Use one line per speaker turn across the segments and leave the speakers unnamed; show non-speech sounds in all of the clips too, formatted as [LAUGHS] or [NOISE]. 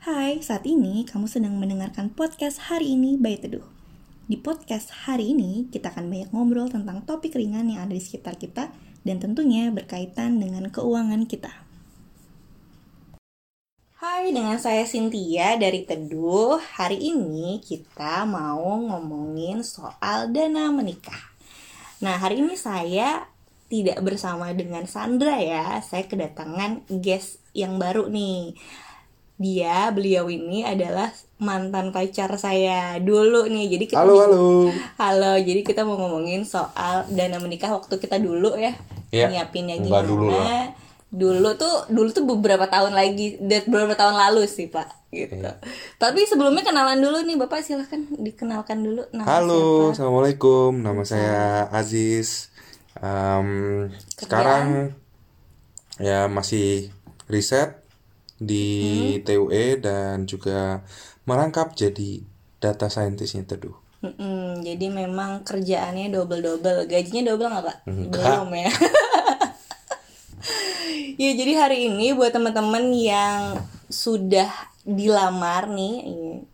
Hai, saat ini kamu sedang mendengarkan podcast hari ini by Teduh. Di podcast hari ini, kita akan banyak ngobrol tentang topik ringan yang ada di sekitar kita dan tentunya berkaitan dengan keuangan kita. Hai, dengan saya Cynthia dari Teduh. Hari ini kita mau ngomongin soal dana menikah. Nah, hari ini saya tidak bersama dengan Sandra ya. Saya kedatangan guest yang baru nih dia beliau ini adalah mantan pacar saya dulu nih. Jadi kita
halo halo.
Halo jadi kita mau ngomongin soal dana menikah waktu kita dulu ya,
ya
nyiapinnya
gimana.
dulu, dulu tuh dulu tuh beberapa tahun lagi beberapa tahun lalu sih pak gitu. Ya. tapi sebelumnya kenalan dulu nih bapak silahkan dikenalkan dulu
nama halo siapa? assalamualaikum. Nama saya Aziz. Um, sekarang ya masih riset di hmm. TUE dan juga merangkap jadi data scientistnya Teduh.
Hmm, jadi memang kerjaannya double double, gajinya double nggak pak?
Enggak.
Belum ya. [LAUGHS] ya jadi hari ini buat teman-teman yang sudah dilamar nih,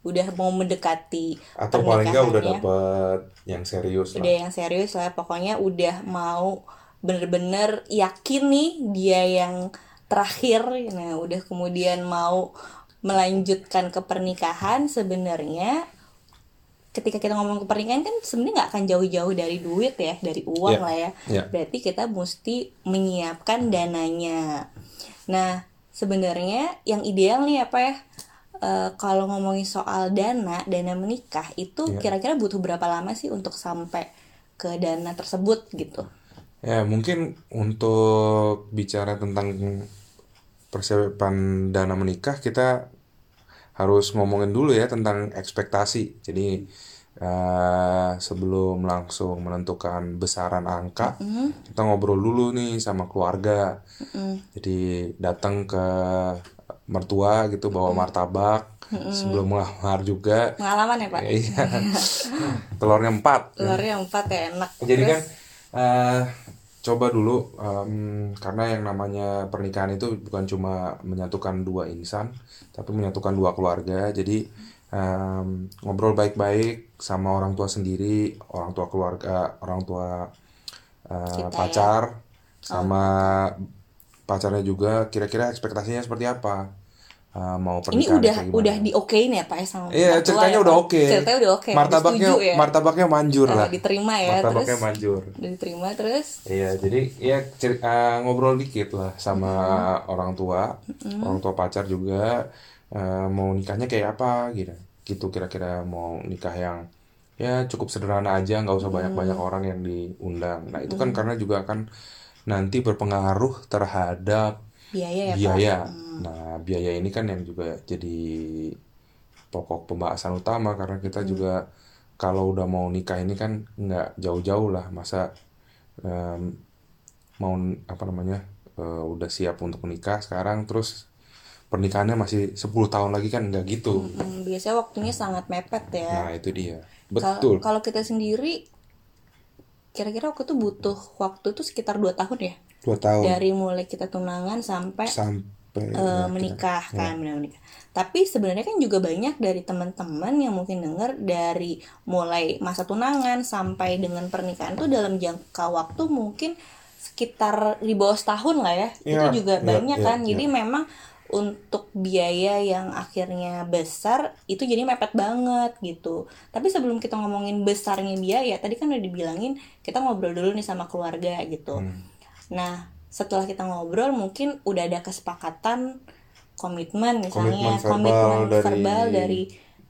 udah mau mendekati
atau paling nggak udah dapet yang serius
udah lah. yang serius lah, pokoknya udah mau bener-bener yakin nih dia yang terakhir nah udah kemudian mau melanjutkan ke pernikahan sebenarnya ketika kita ngomong ke pernikahan kan sebenarnya nggak akan jauh-jauh dari duit ya dari uang yeah. lah ya
yeah.
berarti kita mesti menyiapkan dananya nah sebenarnya yang ideal nih apa ya e, kalau ngomongin soal dana dana menikah itu kira kira-kira butuh berapa lama sih untuk sampai ke dana tersebut gitu
Ya, mungkin untuk bicara tentang persiapan dana menikah kita harus ngomongin dulu ya tentang ekspektasi. Jadi uh, sebelum langsung menentukan besaran angka, mm -hmm. kita ngobrol dulu nih sama keluarga. Mm -hmm. Jadi datang ke mertua gitu bawa martabak mm -hmm. sebelum melamar juga.
Pengalaman ya pak?
Iya. Telurnya empat.
Telurnya empat ya enak.
Jadi kan uh, coba dulu um, karena yang namanya pernikahan itu bukan cuma menyatukan dua insan tapi menyatukan dua keluarga jadi um, ngobrol baik-baik sama orang tua sendiri orang tua keluarga orang tua uh, pacar ya? sama oh. pacarnya juga kira-kira ekspektasinya seperti apa uh, mau
pernikahan. Ini udah udah di okein ya Pak ya sama
Iya, ceritanya ya, udah oke. Okay.
Ceritanya udah oke. Okay.
Martabaknya ya? martabaknya manjur lah.
Diterima ya
martabaknya
terus.
manjur.
Udah diterima terus.
Iya, jadi ya ceri- uh, ngobrol dikit lah sama hmm. orang tua. Hmm. Orang tua pacar juga uh, mau nikahnya kayak apa gitu. Gitu kira-kira mau nikah yang ya cukup sederhana aja, nggak usah banyak-banyak orang yang diundang. Nah, itu kan karena juga kan nanti berpengaruh terhadap
biaya ya
biaya. Pak? Hmm. Nah, biaya ini kan yang juga jadi pokok pembahasan utama karena kita hmm. juga kalau udah mau nikah ini kan nggak jauh-jauh lah masa um, mau apa namanya uh, udah siap untuk menikah sekarang terus pernikahannya masih 10 tahun lagi kan nggak gitu.
Hmm, biasanya waktunya sangat mepet ya.
Nah, itu dia. Betul.
Kalau kita sendiri kira-kira waktu itu butuh waktu itu sekitar 2 tahun ya?
Dua tahun
dari mulai kita tunangan sampai
sampai
uh, menikah ya. kan ya. menikah tapi sebenarnya kan juga banyak dari teman-teman yang mungkin dengar dari mulai masa tunangan sampai dengan pernikahan tuh dalam jangka waktu mungkin sekitar di bawah setahun lah ya, ya itu juga ya, banyak ya, kan ya. jadi memang untuk biaya yang akhirnya besar itu jadi mepet banget gitu. Tapi sebelum kita ngomongin besarnya biaya, tadi kan udah dibilangin kita ngobrol dulu nih sama keluarga gitu. Hmm Nah, setelah kita ngobrol mungkin udah ada kesepakatan komitmen misalnya komitmen verbal, komitmen dari, verbal dari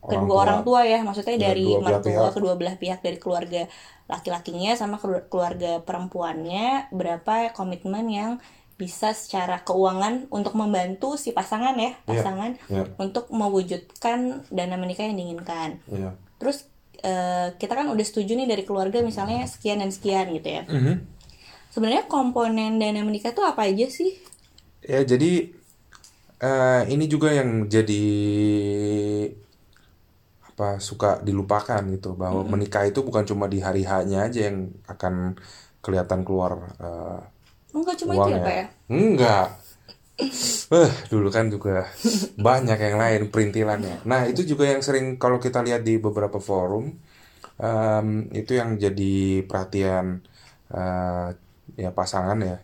kedua tua, orang tua ya, maksudnya dari mertua kedua belah pihak dari keluarga laki-lakinya sama keluarga perempuannya berapa komitmen yang bisa secara keuangan untuk membantu si pasangan ya iya, pasangan yeah, yeah. untuk mewujudkan dana menikah yang diinginkan.
Yeah.
Terus uh, kita kan udah setuju nih dari keluarga misalnya sekian dan sekian gitu ya. Mm -hmm sebenarnya komponen dana menikah tuh apa aja sih?
Ya jadi uh, ini juga yang jadi apa suka dilupakan gitu bahwa -hmm. menikah itu bukan cuma di hari hanya aja yang akan kelihatan keluar uh,
enggak cuma uangnya. itu ya pak ya
enggak Eh, dulu kan juga banyak yang lain perintilannya. Nah, itu juga yang sering kalau kita lihat di beberapa forum, em, itu yang jadi perhatian eh, ya pasangan ya,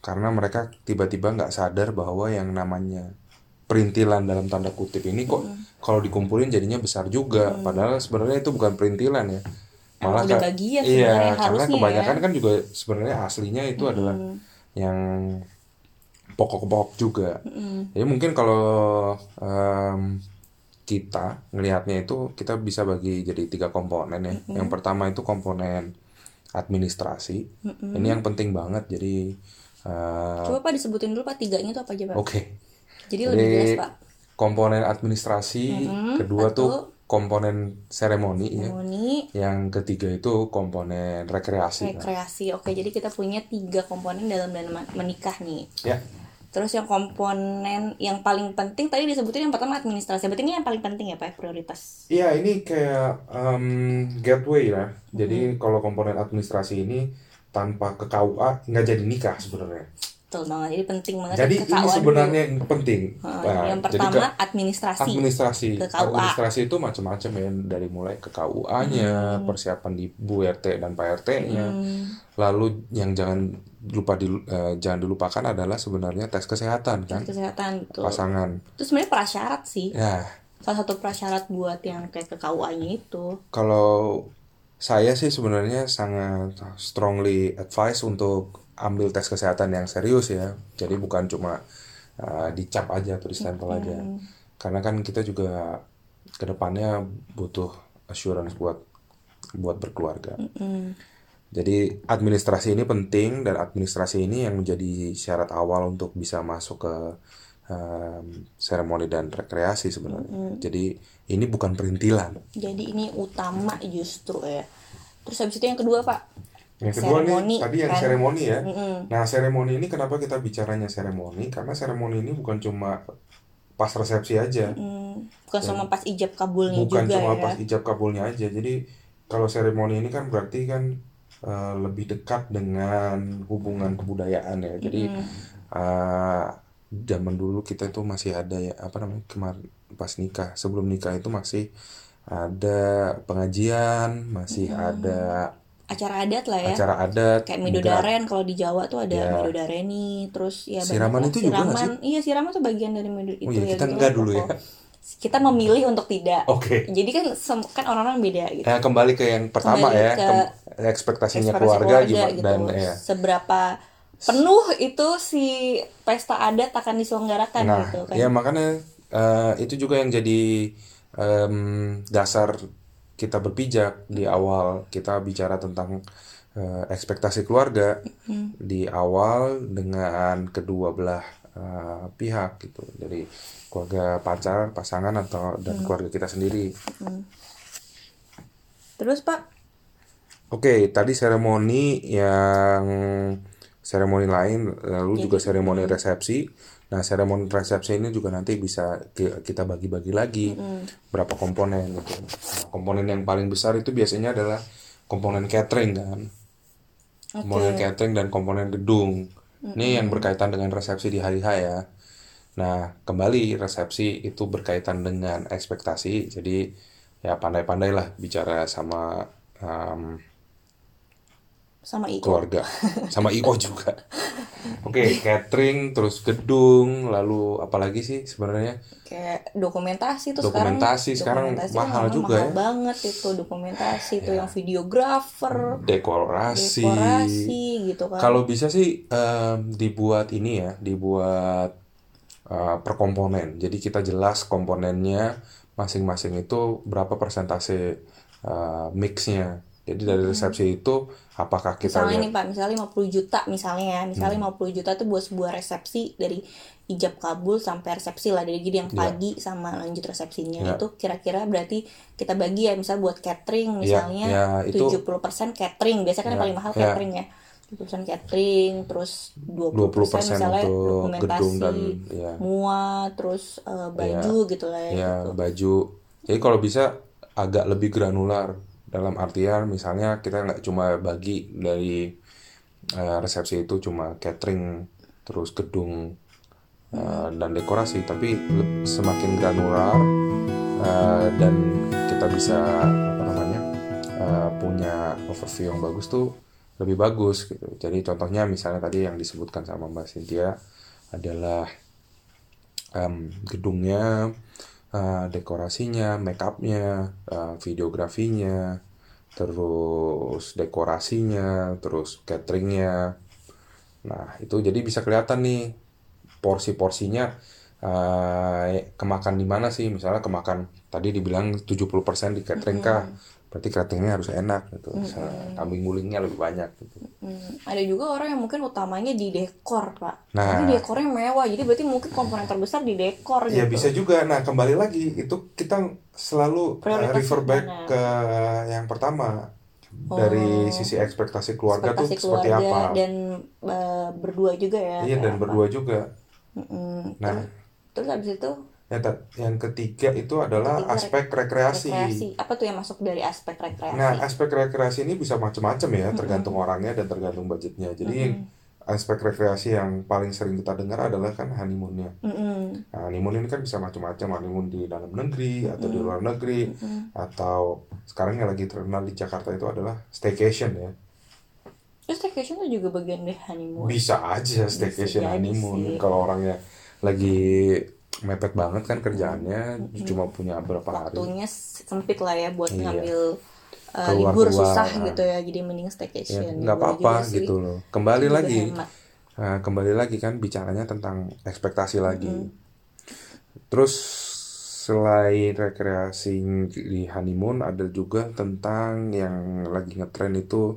karena mereka tiba-tiba nggak sadar bahwa yang namanya perintilan dalam tanda kutip ini kok kalau dikumpulin jadinya besar juga, padahal sebenarnya itu bukan perintilan ya.
Emang udah
ka-
bagian
iya, karena
harusnya
kebanyakan
ya.
kan juga sebenarnya aslinya itu adalah yang pokok-pokok juga. Jadi mungkin kalau em, kita ngelihatnya itu kita bisa bagi jadi tiga komponen ya. Yang pertama itu komponen administrasi. Ini yang penting banget. Jadi eh,
Coba Pak disebutin dulu Pak tiganya itu apa aja Pak?
oke.
Jadi lebih jelas
Jadi
Pak.
komponen administrasi, kedua tuh komponen seremoni ya. Yang ketiga itu komponen rekreasi.
rekreasi. Oke, jadi kita punya tiga komponen dalam dan menikah nih.
Ya.
Terus yang komponen yang paling penting tadi disebutin yang pertama administrasi. Berarti ini yang paling penting ya Pak, prioritas.
Iya, ini kayak em, gateway ya. Jadi kalau komponen administrasi ini tanpa ke KUA nggak jadi nikah sebenarnya.
Betul banget. Jadi penting banget
Jadi
ke
ini
KUA dulu.
sebenarnya yang penting.
Heeh,
Nah,
yang
jadi
pertama
ke-
administrasi.
administrasi.
Ke KUA.
Administrasi itu macam-macam ya, dari mulai ke KUA-nya,
Hmm.
persiapan di Bu RT dan Pak RT-nya. Lalu yang jangan lupa di, eh, jangan dilupakan adalah sebenarnya tes kesehatan kan,
kesehatan betul.
pasangan.
Itu sebenarnya prasyarat sih.
Ya,
Salah satu prasyarat buat yang kayak ke KUA-nya itu.
Kalau saya sih sebenarnya sangat strongly advice untuk ambil tes kesehatan yang serius ya. Jadi bukan cuma uh, dicap aja atau distempel aja. Karena kan kita juga ke depannya butuh assurance buat buat berkeluarga. Jadi administrasi ini penting dan administrasi ini yang menjadi syarat awal untuk bisa masuk ke um, seremoni dan rekreasi sebenarnya. Jadi ini bukan perintilan.
Jadi ini utama justru ya. Terus habis itu yang kedua Pak.
Yang kedua
Seremoni,
nih tadi yang
kan?
seremoni ya.
Mm-mm.
Nah seremoni ini kenapa kita bicaranya seremoni? Karena seremoni ini bukan cuma pas resepsi aja,
Hmm, bukan sama pas ijab kabulnya
bukan
juga
cuma
ya.
pas ijab kabulnya aja. Jadi kalau seremoni ini kan berarti kan eh, lebih dekat dengan hubungan kebudayaan ya. Jadi eh, zaman dulu kita itu masih ada ya apa namanya kemarin pas nikah sebelum nikah itu masih ada pengajian, masih ada
Acara adat lah ya.
acara adat,
Kayak midodaren kalau di Jawa tuh ada
Ya.
midodareni, terus ya
Siraman itu juga nggak
Siraman, iya siraman tuh bagian dari mido itu
Oh iya,
ya
kita
gitu
enggak
lah,
dulu ya.
Kita memilih untuk tidak.
Oke.
Jadi kan kan orang-orang beda gitu.
Ya kembali ke yang pertama
Kembali
ya,
ke
ekspektasinya
Ekspektasi
keluarga, gimana
gitu.
dan ya.
Seberapa penuh itu si pesta adat akan diselenggarakan
Nah,
gitu kan.
ya makanya eh, itu juga yang jadi em, dasar kita berpijak di awal kita bicara tentang eh, ekspektasi keluarga di awal dengan kedua belah eh, pihak gitu. Jadi keluarga pacar, pasangan atau dan keluarga kita sendiri.
Terus Pak,
Oke, tadi seremoni yang seremoni lain, lalu juga seremoni resepsi. Nah, seremoni resepsi ini juga nanti bisa ki- kita bagi-bagi lagi berapa komponen gitu. Nah, komponen yang paling besar itu biasanya adalah komponen catering kan, komponen catering dan komponen gedung. Ini yang berkaitan dengan resepsi di hari H ya. Nah, kembali resepsi itu berkaitan dengan ekspektasi, jadi ya pandai-pandailah bicara sama um,
sama Iko.
keluarga [LAUGHS] sama IO juga. Oke, catering, terus gedung, lalu apalagi sih sebenarnya?
Kayak dokumentasi tuh
Dokumentasi sekarang
dokumentasi
mahal
kan
juga
mahal
ya.
banget itu dokumentasi tuh yang videografer,
Dekorasi.
dekorasi gitu kan.
Kalau bisa sih em, dibuat ini ya, dibuat eh, per komponen. Jadi kita jelas komponennya masing-masing itu berapa persentase eh, mixnya. Jadi dari resepsi itu apakah kita
misalnya
lihat
nih Pak, misalnya 50 juta misalnya ya, misalnya
Hmm.
50 juta tuh buat sebuah resepsi dari ijab kabul sampai resepsi lah dari jadi yang pagi sama lanjut resepsinya
Ya.
itu kira-kira berarti kita bagi ya misal buat catering
Ya,
misalnya
ya, itu-
70% catering biasanya kan yang
Ya,
paling mahal
ya.
catering ya 70% catering terus 20%,
20%
misalnya
untuk
dokumentasi
gedung dan ya,
mua terus eh, baju gitu lah ya,
ya
gitu.
baju. Jadi kalau bisa agak lebih granular dalam artian misalnya kita nggak cuma bagi dari eh, resepsi itu cuma catering terus gedung uh, dan dekorasi, tapi semakin granular uh, dan kita bisa apa namanya uh, punya overview yang bagus tuh lebih bagus gitu. Jadi contohnya misalnya tadi yang disebutkan sama Mbak Cynthia adalah em, gedungnya, uh, dekorasinya, make upnya, uh, videografinya, terus dekorasinya, terus cateringnya. Nah, itu jadi bisa kelihatan nih porsi-porsinya eh, kemakan di mana sih? Misalnya kemakan tadi dibilang 70% di catering kah? Berarti cateringnya harus enak gitu. Misalnya kambing gulingnya lebih banyak gitu.
Hmm, ada juga orang yang mungkin utamanya di dekor, Pak.
Nah.
Tapi dekornya mewah, jadi berarti mungkin komponen terbesar di dekor
Ya
gitu.
bisa juga. Nah, kembali lagi itu kita selalu uh, refer back
mana?
ke yang pertama. Dari sisi ekspektasi keluarga tuh
Ekspektasi
seperti
keluarga
apa?
dan eh, berdua juga ya.
Iya, dan
apa.
berdua juga.
Mm-mm.
Nah.
terus, terus habis itu
Yang, yang ketiga itu adalah
Ketiga,
aspek rekreasi.
rekreasi. Apa tuh yang masuk dari aspek rekreasi?
Nah, aspek rekreasi ini bisa macam-macam ya, tergantung orangnya dan tergantung budgetnya. Jadi, aspek rekreasi yang paling sering kita dengar adalah kan honeymoonnya.
Mm-mm.
Nah, honeymoon ini kan bisa macam-macam, honeymoon di dalam negeri atau di luar negeri, atau sekarang yang lagi terkenal di Jakarta itu adalah staycation ya.
Terus staycation tuh juga bagian dari honeymoon.
Bisa aja staycation
jadi
honeymoon kalau orangnya lagi mepet banget kan kerjaannya, cuma punya berapa hari.
Waktunya sempit lah ya buat
Iya.
ngambil uh,
Keluar-keluar,
libur susah
nah.
gitu ya. Jadi mending
Ya,
staycation.
nggak
Boleh
apa-apa gitu loh. Kembali
Juga
lagi. Nah, kembali lagi kan bicaranya tentang ekspektasi lagi. Terus selain rekreasi di honeymoon ada juga tentang yang lagi ngetren itu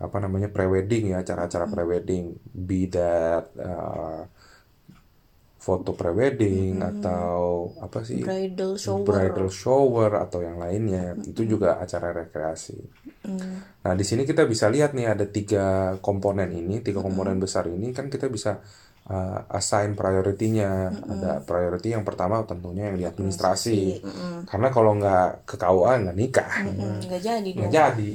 apa namanya prewedding ya, acara-acara prewedding. Be that uh, foto prewedding atau apa sih?
Bridal shower.
bridal shower atau yang lainnya. Itu juga acara rekreasi. Nah di sini kita bisa lihat nih ada tiga komponen ini, tiga komponen besar ini. Kan kita bisa uh, assign priority-nya. Ada priority yang pertama tentunya yang di administrasi, karena kalau nggak ke KUA nggak nikah,
Mm, nggak jadi dong.
nggak jadi.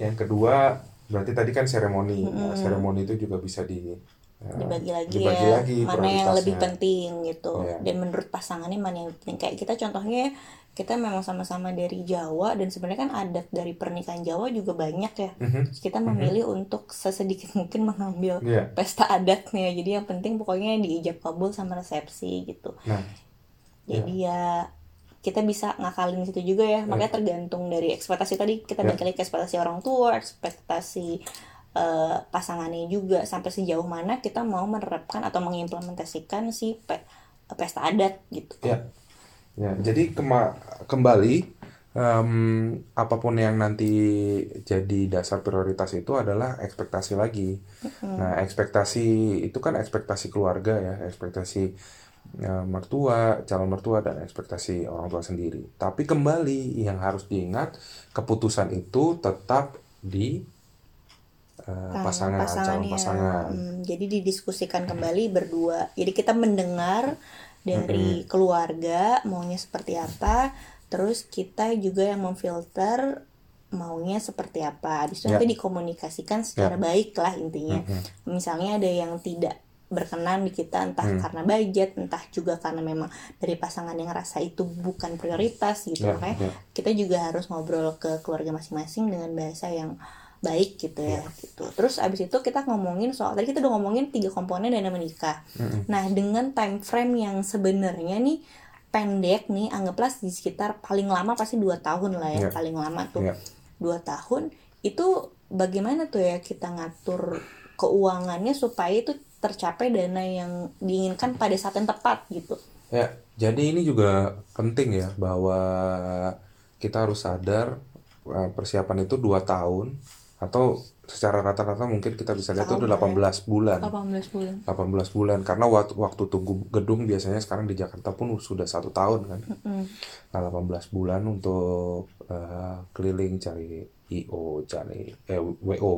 Yang kedua berarti tadi kan seremoni, Nah, seremoni itu juga bisa di
dibagi lagi
dibagi
ya
lagi
mana yang lebih penting gitu.
Iya.
dan menurut pasangannya mana yang penting. Kayak kita contohnya kita memang sama-sama dari Jawa dan sebenarnya kan adat dari pernikahan Jawa juga banyak ya.
Mhm.
Terus kita memilih untuk sesedikit [LAUGHS] mungkin mengambil
Iya.
pesta adatnya. Jadi yang penting pokoknya diijab kabul sama resepsi gitu.
Nah,
jadi ya. kita bisa ngakalin situ juga ya. Makanya tergantung dari ekspektasi tadi. Kita
Ya.
balik lagi ke ekspektasi orang tua ekspektasi eh, pasangannya juga sampai sejauh mana kita mau menerapkan atau mengimplementasikan si pe- pesta adat gitu
Ya, ya. Jadi kema- kembali em, apa pun yang nanti jadi dasar prioritas itu adalah ekspektasi lagi. Nah, ekspektasi itu kan ekspektasi keluarga ya, ekspektasi eh, mertua, calon mertua dan ekspektasi orang tua sendiri. Tapi kembali yang harus diingat keputusan itu tetap di eh,
Tangan
pasangan, calon
pasangannya.
pasangan.
Hmm, jadi didiskusikan kembali berdua. Jadi kita mendengar dari keluarga maunya seperti apa, terus kita juga yang memfilter maunya seperti apa. Habis itu nanti dikomunikasikan secara baik lah intinya. Misalnya ada yang tidak berkenan di kita entah
Hmm.
karena budget, entah juga karena memang dari pasangan yang ngerasa itu bukan prioritas gitu.
Ya,
Makanya
ya.
kita juga harus ngobrol ke keluarga masing-masing dengan bahasa yang baik gitu ya gitu. Terus abis itu kita ngomongin soal tadi kita udah ngomongin tiga komponen dana menikah. Nah dengan time frame yang sebenarnya nih pendek nih anggaplah di sekitar paling lama pasti dua tahun lah ya
Iya.
paling lama tuh
Iya.
dua tahun itu bagaimana tuh ya kita ngatur keuangannya supaya itu tercapai dana yang diinginkan pada saat yang tepat gitu.
Ya, jadi ini juga penting ya bahwa kita harus sadar uh, persiapan itu dua tahun atau secara rata-rata mungkin kita bisa lihat itu
Tahun,
18 bulan.
18 bulan.
18 bulan karena waktu waktu tunggu gedung biasanya sekarang di Jakarta pun sudah satu tahun kan. Nah, 18 bulan untuk uh, keliling cari IO, cari eh, WO,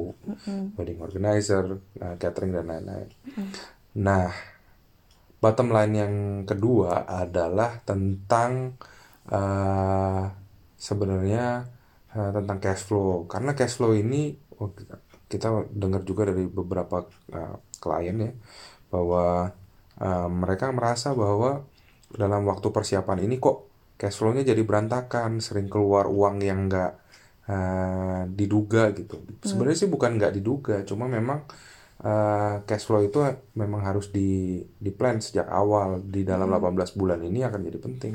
wedding organizer, nah, catering dan lain-lain. Nah, bottom line yang kedua adalah tentang uh, sebenarnya uh, tentang cash flow. Karena cash flow ini oh, kita- kita dengar juga dari beberapa uh, klien ya bahwa uh, mereka merasa bahwa dalam waktu persiapan ini kok cash flow-nya jadi berantakan, sering keluar uang yang nggak uh, diduga gitu. Sebenarnya sih bukan nggak diduga, cuma memang uh, cash flow itu memang harus di di plan sejak awal di dalam 18 bulan ini akan jadi penting.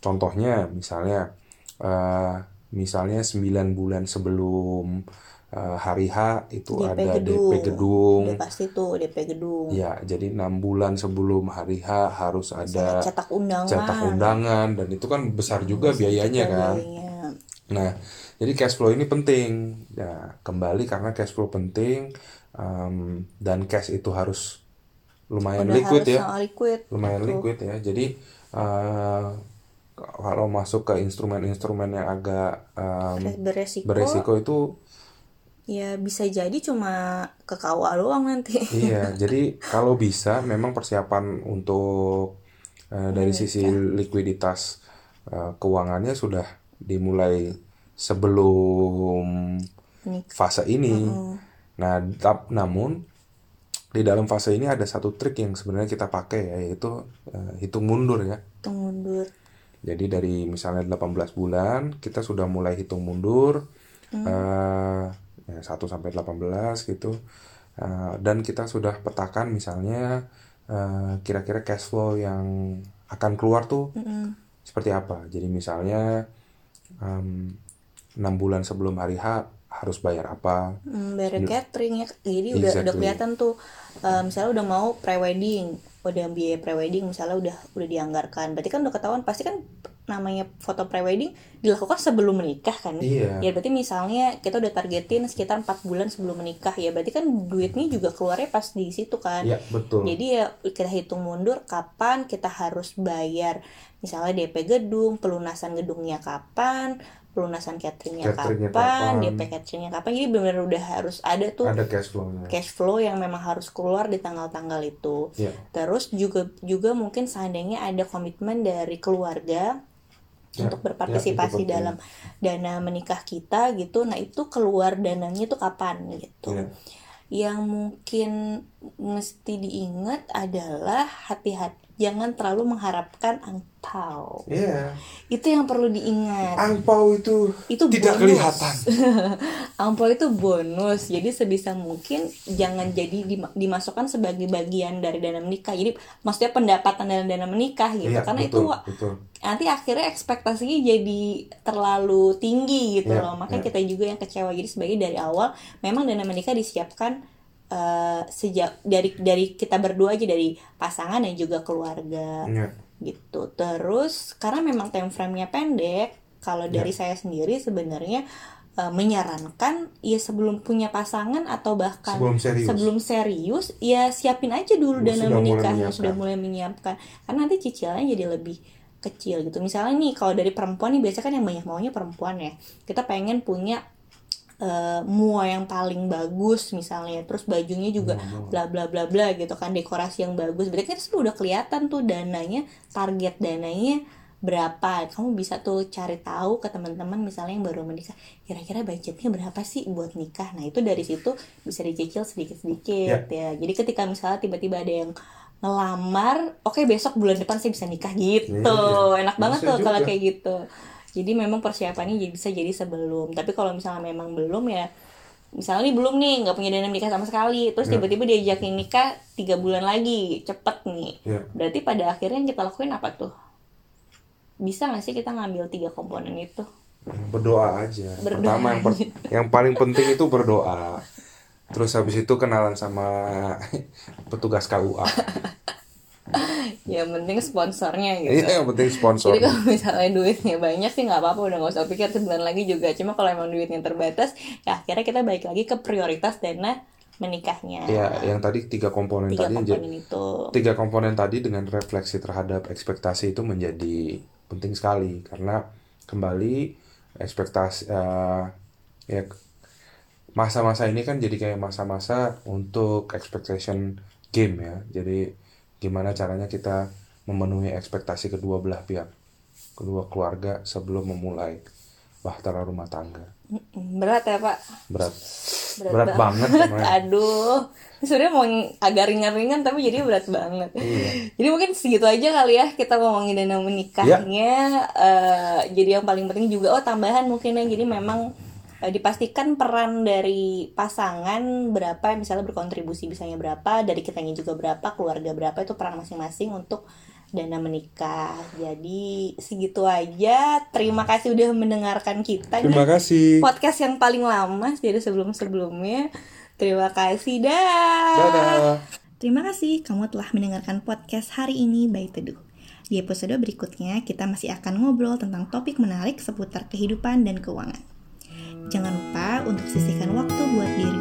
Contohnya misalnya uh, misalnya 9 bulan sebelum uh, hari H itu
DP
ada
gedung.
DP gedung.
Udah pasti tuh DP gedung.
Ya, jadi enam bulan sebelum hari H harus
Misalnya
ada
cetak undangan.
cetak undangan dan itu kan besar juga biayanya
Juga
kan.
biayanya.
Nah, jadi cash flow ini penting. Ya, kembali karena cash flow penting um, dan cash itu harus lumayan
Udah
liquid
harus
ya,
liquid.
lumayan
Betul.
liquid ya. Jadi uh, kalau masuk ke instrumen-instrumen yang agak um,
Beresiko,
beresiko itu
ya bisa jadi cuma ke KUA doang nanti.
Iya, [LAUGHS] jadi kalau bisa memang persiapan untuk eh, dari sisi likuiditas eh, keuangannya sudah dimulai sebelum
Nik-
fase ini. Nah, tap- namun di dalam fase ini ada satu trik yang sebenarnya kita pakai ya, yaitu eh, hitung mundur ya.
Hitung mundur.
Jadi dari misalnya 18 bulan kita sudah mulai hitung mundur eh, ya, 1 sampai 18 gitu. Eh, dan kita sudah petakan misalnya eh, kira-kira cash flow yang akan keluar tuh
Mm-mm.
seperti apa. Jadi misalnya em, 6 bulan sebelum hari H harus bayar apa.
Hmm, bayar catering ya jadi udah udah
Exactly.
kelihatan tuh eh, misalnya udah mau prewedding udah biaya prewedding misalnya udah udah dianggarkan berarti kan udah ketahuan pasti kan namanya foto prewedding dilakukan sebelum menikah kan
Iya.
ya berarti misalnya kita udah targetin sekitar empat bulan sebelum menikah ya berarti kan duitnya juga keluarnya pas di situ kan
Iya, betul.
jadi ya kita hitung mundur kapan kita harus bayar misalnya DP gedung, pelunasan gedungnya kapan, pelunasan cateringnya
Cateringnya
kapan,
kapan.
DP cateringnya kapan. Jadi benar-benar udah harus ada tuh
Ada cash flow-nya.
cash flow yang memang harus keluar di tanggal-tanggal itu.
Iya.
Terus juga juga mungkin seandainya ada komitmen dari keluarga
Ya,
untuk
ya,
berpartisipasi
itu penting.
dalam dana menikah kita gitu. Nah, itu keluar dananya tuh kapan gitu.
Iya.
Yang mungkin mesti diingat adalah hati-hati jangan terlalu mengharapkan angpau.
Iya.
Itu yang perlu diingat.
Angpau itu,
Itu
tidak
bonus.
kelihatan. [LAUGHS]
Angpau itu bonus. Jadi sebisa mungkin jangan jadi dima- dimasukkan sebagai bagian dari dana menikah. Jadi maksudnya pendapatan dalam dana menikah gitu.
Iya,
Karena
betul,
itu
betul.
nanti akhirnya ekspektasinya jadi terlalu tinggi gitu
Iya,
loh makanya
iya.
kita juga yang kecewa jadi sebagai dari awal memang dana menikah disiapkan eh, sejak dari dari kita berdua aja dari pasangan dan juga keluarga
Iya.
gitu terus karena memang time frame-nya pendek kalau
Iya.
dari saya sendiri sebenarnya eh, menyarankan ya sebelum punya pasangan atau bahkan
Sebelum serius.
sebelum serius ya siapin aja dulu dana menikahnya sudah mulai menyiapkan karena nanti cicilannya jadi lebih kecil gitu misalnya nih kalau dari perempuan nih biasanya kan yang banyak maunya perempuan ya kita pengen punya eh, mua yang paling bagus misalnya terus bajunya juga bla bla bla bla gitu kan dekorasi yang bagus berarti kan itu udah kelihatan tuh dananya target dananya berapa. Kamu bisa tuh cari tahu ke teman-teman misalnya yang baru menikah kira-kira budgetnya berapa sih buat nikah? Nah itu dari situ bisa dicicil sedikit-sedikit ya. Jadi ketika misalnya tiba-tiba ada yang ngelamar oke besok bulan depan saya bisa nikah gitu.
Iya,
enak banget tuh kalau
juga.
kayak gitu jadi memang persiapannya jadi- bisa jadi sebelum. Tapi kalau misalnya memang belum ya misalnya nih belum nih nggak punya dana nikah sama sekali terus
Ya.
tiba-tiba diajakin nikah tiga bulan lagi cepet nih.
Ya.
berarti pada akhirnya yang kita lakuin apa tuh? Bisa nggak sih kita ngambil tiga komponen itu?
Berdoa aja.
Berdoa
pertama yang per- yang paling penting itu berdoa. Terus habis itu kenalan sama [LAUGHS] petugas KUA
ya penting sponsornya gitu
iya yang penting sponsor
Jadi kalau misalnya duitnya banyak sih nggak apa-apa udah nggak usah pikir sebulan lagi juga. Cuma kalau emang duitnya terbatas, ya akhirnya kita balik lagi ke prioritas dana menikahnya.
ya yang tadi tiga komponen
Tiga
tadi
komponen itu.
tiga komponen tadi dengan refleksi terhadap ekspektasi itu menjadi penting sekali karena kembali ekspektasi eh, ya masa-masa ini kan jadi kayak masa-masa untuk expectation game ya jadi gimana caranya kita memenuhi ekspektasi kedua belah pihak kedua keluarga sebelum memulai bahtera rumah tangga
Berat ya Pak.
berat Berat banget sebenarnya. [LAUGHS]
Aduh, sebenarnya mau agak ringan-ringan tapi jadi berat banget.
Iya.
Jadi mungkin segitu aja kali ya kita ngomongin dana menikahnya. Eh, jadi yang paling penting juga oh tambahan mungkin ya jadi memang dipastikan peran dari pasangan berapa misalnya berkontribusi bisanya berapa dari kitanya juga berapa keluarga berapa itu peran masing-masing untuk dana menikah. Jadi segitu aja. Terima kasih udah mendengarkan kita.
Terima kasih.
podcast yang paling lama dari sebelum-sebelumnya. Terima kasih dah.
Dadah.
Terima kasih kamu telah mendengarkan podcast hari ini by Teduh. Di episode berikutnya kita masih akan ngobrol tentang topik menarik seputar kehidupan dan keuangan. Jangan lupa untuk sisihkan waktu buat dirimu